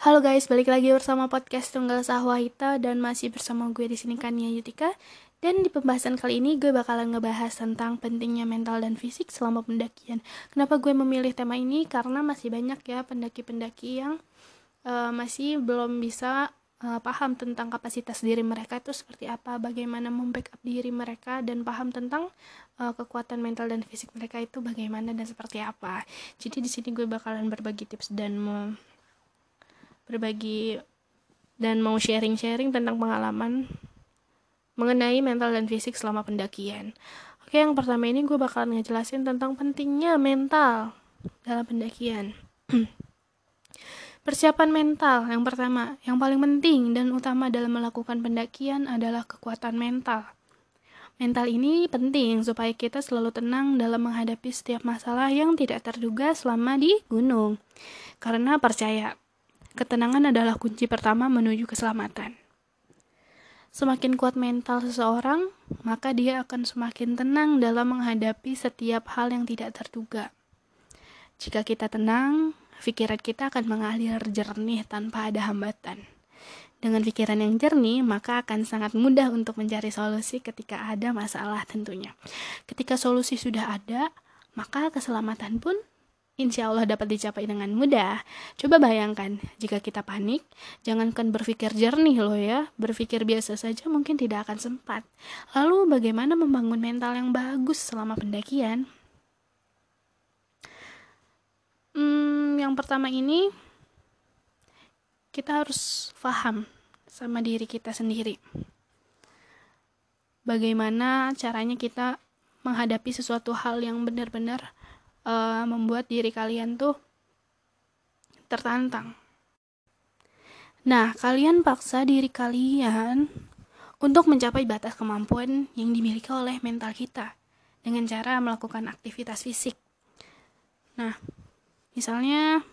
Halo guys, balik lagi bersama podcast Tunggal Sahwahita dan masih bersama gue di sini Kania Yutika. Dan di pembahasan kali ini gue bakalan ngebahas tentang pentingnya mental dan fisik selama pendakian. Kenapa gue memilih tema ini? Karena masih banyak ya pendaki-pendaki yang uh, masih belum bisa uh, paham tentang kapasitas diri mereka itu seperti apa, bagaimana membackup diri mereka dan paham tentang uh, kekuatan mental dan fisik mereka itu bagaimana dan seperti apa. Jadi di sini gue bakalan berbagi tips dan berbagi dan mau sharing-sharing tentang pengalaman mengenai mental dan fisik selama pendakian. Oke, yang pertama ini gue bakalan ngejelasin tentang pentingnya mental dalam pendakian. Persiapan mental yang pertama, yang paling penting dan utama dalam melakukan pendakian adalah kekuatan mental. Mental ini penting supaya kita selalu tenang dalam menghadapi setiap masalah yang tidak terduga selama di gunung. Karena percaya, Ketenangan adalah kunci pertama menuju keselamatan. Semakin kuat mental seseorang, maka dia akan semakin tenang dalam menghadapi setiap hal yang tidak terduga. Jika kita tenang, pikiran kita akan mengalir jernih tanpa ada hambatan. Dengan pikiran yang jernih, maka akan sangat mudah untuk mencari solusi ketika ada masalah tentunya. Ketika solusi sudah ada, maka keselamatan pun insya Allah dapat dicapai dengan mudah. Coba bayangkan, jika kita panik, jangankan berpikir jernih loh ya, berpikir biasa saja mungkin tidak akan sempat. Lalu bagaimana membangun mental yang bagus selama pendakian? Hmm, yang pertama ini, kita harus paham sama diri kita sendiri. Bagaimana caranya kita menghadapi sesuatu hal yang benar-benar uh, membuat diri kalian tuh tertantang. Nah, kalian paksa diri kalian untuk mencapai batas kemampuan yang dimiliki oleh mental kita dengan cara melakukan aktivitas fisik. Nah, misalnya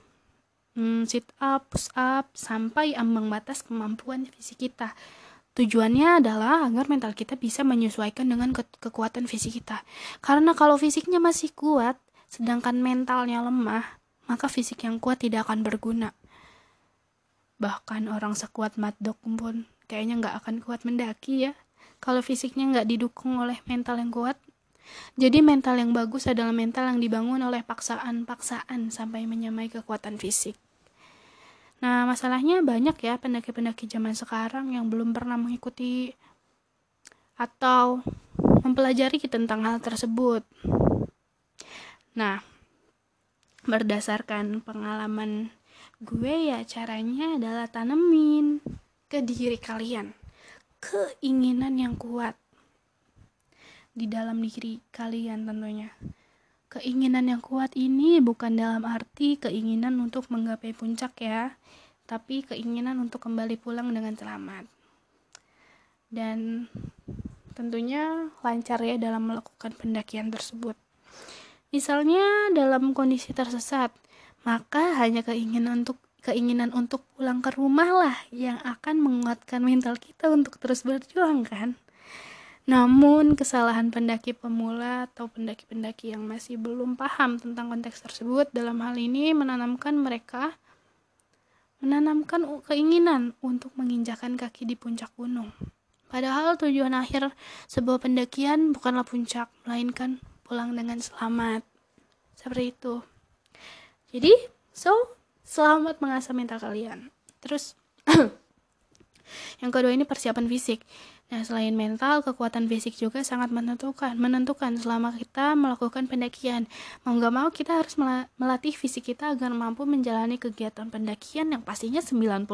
hmm, sit up, push up, sampai ambang batas kemampuan fisik kita. Tujuannya adalah agar mental kita bisa menyesuaikan dengan ke kekuatan fisik kita. Karena kalau fisiknya masih kuat, sedangkan mentalnya lemah, maka fisik yang kuat tidak akan berguna. Bahkan orang sekuat Madok pun kayaknya nggak akan kuat mendaki ya, kalau fisiknya nggak didukung oleh mental yang kuat. Jadi mental yang bagus adalah mental yang dibangun oleh paksaan-paksaan sampai menyamai kekuatan fisik. Nah, masalahnya banyak ya pendaki-pendaki zaman sekarang yang belum pernah mengikuti atau mempelajari tentang hal tersebut. Nah, berdasarkan pengalaman gue ya caranya adalah tanemin ke diri kalian keinginan yang kuat di dalam diri kalian tentunya. Keinginan yang kuat ini bukan dalam arti keinginan untuk menggapai puncak ya, tapi keinginan untuk kembali pulang dengan selamat. Dan tentunya lancar ya dalam melakukan pendakian tersebut. Misalnya dalam kondisi tersesat, maka hanya keinginan untuk keinginan untuk pulang ke rumah lah yang akan menguatkan mental kita untuk terus berjuang kan. Namun kesalahan pendaki pemula atau pendaki-pendaki yang masih belum paham tentang konteks tersebut dalam hal ini menanamkan mereka menanamkan keinginan untuk menginjakan kaki di puncak gunung. Padahal tujuan akhir sebuah pendakian bukanlah puncak, melainkan pulang dengan selamat seperti itu jadi so selamat mengasah mental kalian terus yang kedua ini persiapan fisik Nah, selain mental, kekuatan fisik juga sangat menentukan. Menentukan selama kita melakukan pendakian. Mau nggak mau, kita harus melatih fisik kita agar mampu menjalani kegiatan pendakian yang pastinya 90%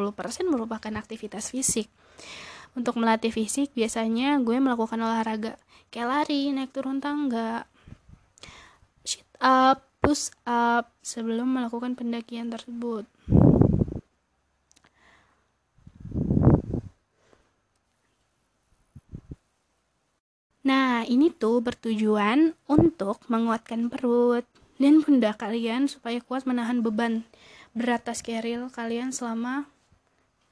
merupakan aktivitas fisik. Untuk melatih fisik, biasanya gue melakukan olahraga. Kayak lari, naik turun tangga, up, push up sebelum melakukan pendakian tersebut. Nah, ini tuh bertujuan untuk menguatkan perut dan pundak kalian supaya kuat menahan beban berat tas keril kalian selama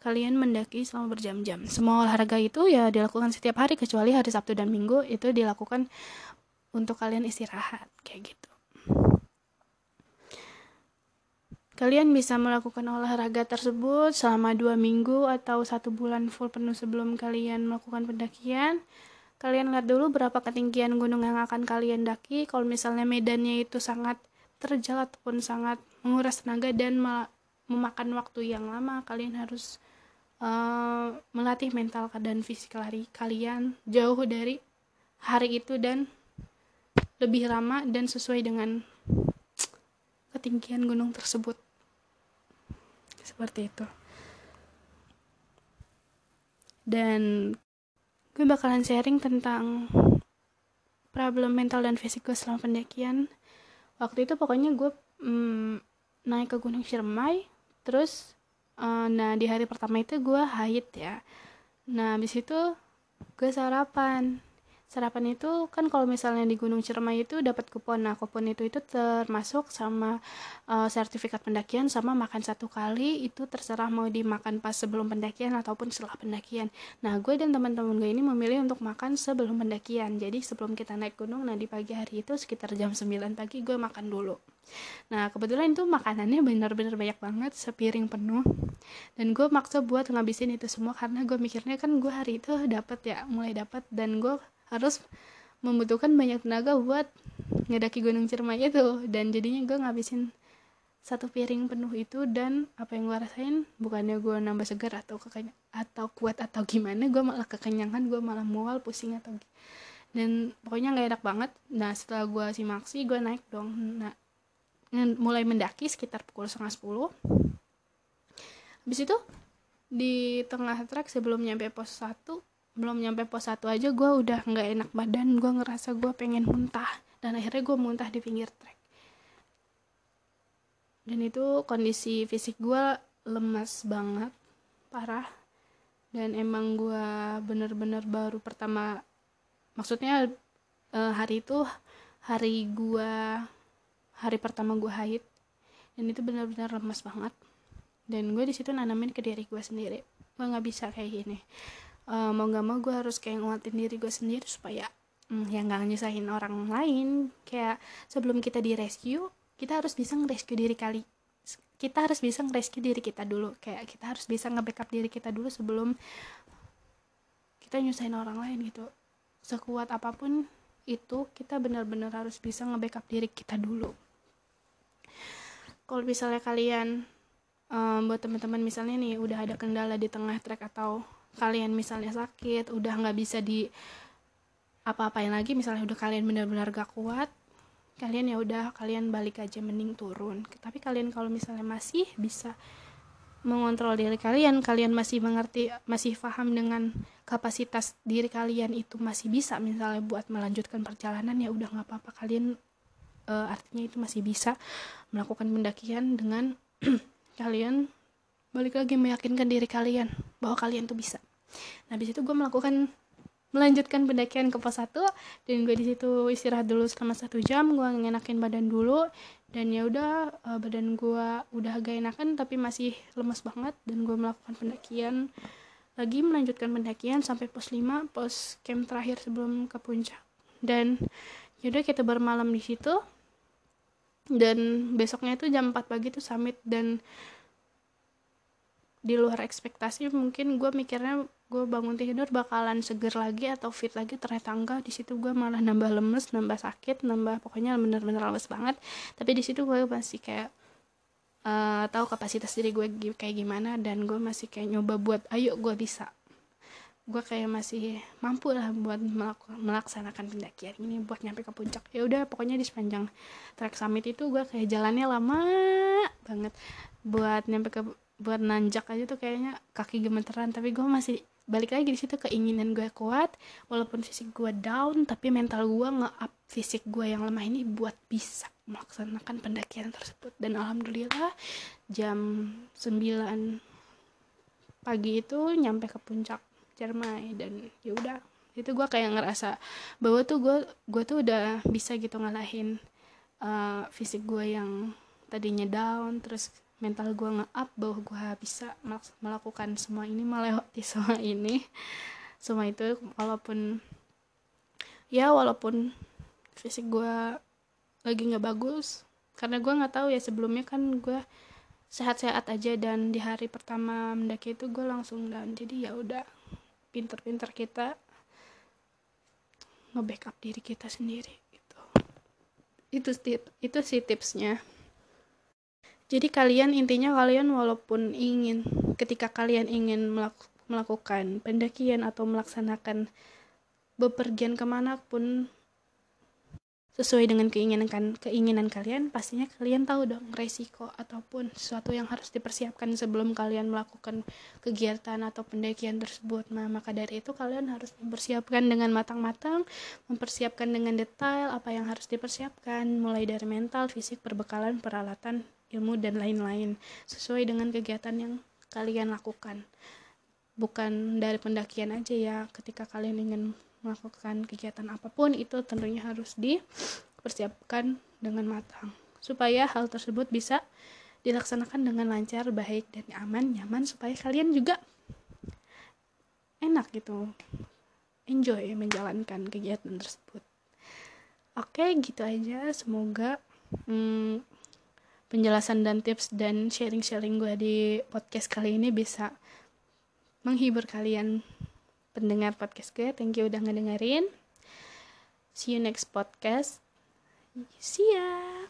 kalian mendaki selama berjam-jam. Semua olahraga itu ya dilakukan setiap hari kecuali hari Sabtu dan Minggu itu dilakukan untuk kalian istirahat kayak gitu. Kalian bisa melakukan olahraga tersebut selama dua minggu atau satu bulan full penuh sebelum kalian melakukan pendakian. Kalian lihat dulu berapa ketinggian gunung yang akan kalian daki. Kalau misalnya medannya itu sangat terjal ataupun sangat menguras tenaga dan memakan waktu yang lama kalian harus uh, melatih mental dan fisik lari kalian jauh dari hari itu dan lebih lama dan sesuai dengan ketinggian gunung tersebut seperti itu. Dan gue bakalan sharing tentang problem mental dan fisik gue selama pendakian. Waktu itu pokoknya gue mm, naik ke Gunung Ciremai terus uh, nah di hari pertama itu gue haid ya. Nah habis itu gue sarapan sarapan itu kan kalau misalnya di Gunung Ciremai itu dapat kupon. Nah kupon itu itu termasuk sama uh, sertifikat pendakian sama makan satu kali itu terserah mau dimakan pas sebelum pendakian ataupun setelah pendakian. Nah gue dan teman-teman gue ini memilih untuk makan sebelum pendakian. Jadi sebelum kita naik gunung nah di pagi hari itu sekitar jam 9 pagi gue makan dulu. Nah kebetulan itu makanannya benar-benar banyak banget sepiring penuh. Dan gue maksa buat ngabisin itu semua karena gue mikirnya kan gue hari itu dapat ya mulai dapat dan gue harus membutuhkan banyak tenaga buat ngedaki gunung Ciremai itu. Dan jadinya gue ngabisin satu piring penuh itu dan apa yang gue rasain bukannya gue nambah segar atau kekenya atau kuat atau gimana gue malah kekenyangan gue malah mual pusing atau dan pokoknya nggak enak banget. Nah setelah gue simaksi gue naik dong. Nah mulai mendaki sekitar pukul setengah sepuluh. Habis itu di tengah trek sebelum nyampe pos satu belum nyampe pos satu aja gue udah nggak enak badan gue ngerasa gue pengen muntah dan akhirnya gue muntah di pinggir trek. Dan itu kondisi fisik gue lemas banget parah. Dan emang gue bener-bener baru pertama maksudnya uh, hari itu hari gue hari pertama gue haid dan itu benar-benar lemas banget. Dan gue di situ nanamin ke diri gue sendiri gue nggak bisa kayak gini uh, mau nggak mau gue harus kayak nguatin diri gue sendiri supaya hmm, yang nggak nyusahin orang lain. Kayak sebelum kita di rescue kita harus bisa nge-rescue diri kali kita harus bisa nge-rescue diri kita dulu. Kayak kita harus bisa nge-backup diri kita dulu sebelum kita nyusahin orang lain gitu. Sekuat apa pun itu kita benar-benar harus bisa nge-backup diri kita dulu. Kalau misalnya kalian um, buat teman-teman misalnya nih udah ada kendala di tengah trek atau kalian misalnya sakit udah nggak bisa di apa-apain lagi misalnya udah kalian benar-benar gak kuat kalian ya udah kalian balik aja mending turun. Tapi kalian kalau misalnya masih bisa mengontrol diri kalian kalian masih mengerti masih paham dengan kapasitas diri kalian itu masih bisa misalnya buat melanjutkan perjalanan ya udah nggak apa-apa. Kalian uh, artinya itu masih bisa melakukan pendakian dengan kalian balik lagi meyakinkan diri kalian bahwa kalian tuh bisa. Nah di situ gue melakukan melanjutkan pendakian ke pos 1 dan gue di situ istirahat dulu selama satu jam gue ngenakin badan dulu dan ya udah uh, badan gue udah agak enakan tapi masih lemas banget dan gue melakukan pendakian lagi melanjutkan pendakian sampai pos 5 pos camp terakhir sebelum ke puncak. Dan yaudah kita bermalam di situ dan besoknya itu jam 4 pagi tuh summit dan di luar ekspektasi mungkin gue mikirnya gue bangun tidur bakalan seger lagi atau fit lagi. Ternyata enggak di situ gue malah nambah lemes nambah sakit nambah pokoknya bener-bener lemes banget. Tapi di situ gue masih kayak uh, tahu kapasitas diri gue kayak gimana dan gue masih kayak nyoba buat ayo gue bisa. Gue kayak masih mampu lah buat melaksanakan pendakian ini buat nyampe ke puncak. Ya udah pokoknya di sepanjang trek summit itu gue kayak jalannya lama banget buat nyampe ke buat nanjak aja tuh kayaknya kaki gemeteran. Tapi gue masih balik lagi di situ keinginan gue kuat. Walaupun fisik gue down tapi mental gue nge-up fisik gue yang lemah ini buat bisa melaksanakan pendakian tersebut. Dan alhamdulillah jam 9 pagi itu nyampe ke puncak Cermai dan ya udah itu gue kayak ngerasa bahwa tuh gue gue tuh udah bisa gitu ngalahin uh, fisik gue yang tadinya down terus mental gue nge-up bahwa gue bisa melakukan semua ini melewati semua ini. Semua itu walaupun ya walaupun fisik gue lagi nggak bagus karena gue nggak tahu ya sebelumnya kan gue sehat-sehat aja dan di hari pertama mendaki itu gue langsung down. Jadi ya udah pinter-pinter kita nge-backup diri kita sendiri gitu. Itu tip itu sih tipsnya jadi kalian intinya kalian walaupun ingin ketika kalian ingin melakukan pendakian atau melaksanakan bepergian ke mana pun sesuai dengan keinginan kan keinginan kalian pastinya kalian tahu dong resiko ataupun sesuatu yang harus dipersiapkan sebelum kalian melakukan kegiatan atau pendakian tersebut. Nah maka dari itu kalian harus mempersiapkan dengan matang-matang mempersiapkan dengan detail apa yang harus dipersiapkan mulai dari mental fisik perbekalan peralatan ilmu dan lain-lain sesuai dengan kegiatan yang kalian lakukan bukan dari pendakian aja ya ketika kalian ingin melakukan kegiatan apa pun itu tentunya harus dipersiapkan dengan matang supaya hal tersebut bisa dilaksanakan dengan lancar, baik dan aman, nyaman supaya kalian juga enak gitu. Enjoy menjalankan kegiatan tersebut. Oke, gitu aja. Semoga hmm, penjelasan dan tips dan sharing-sharing gue di podcast kali ini bisa menghibur kalian pendengar podcast gue. Thank you udah ngedengerin. See you next podcast. See ya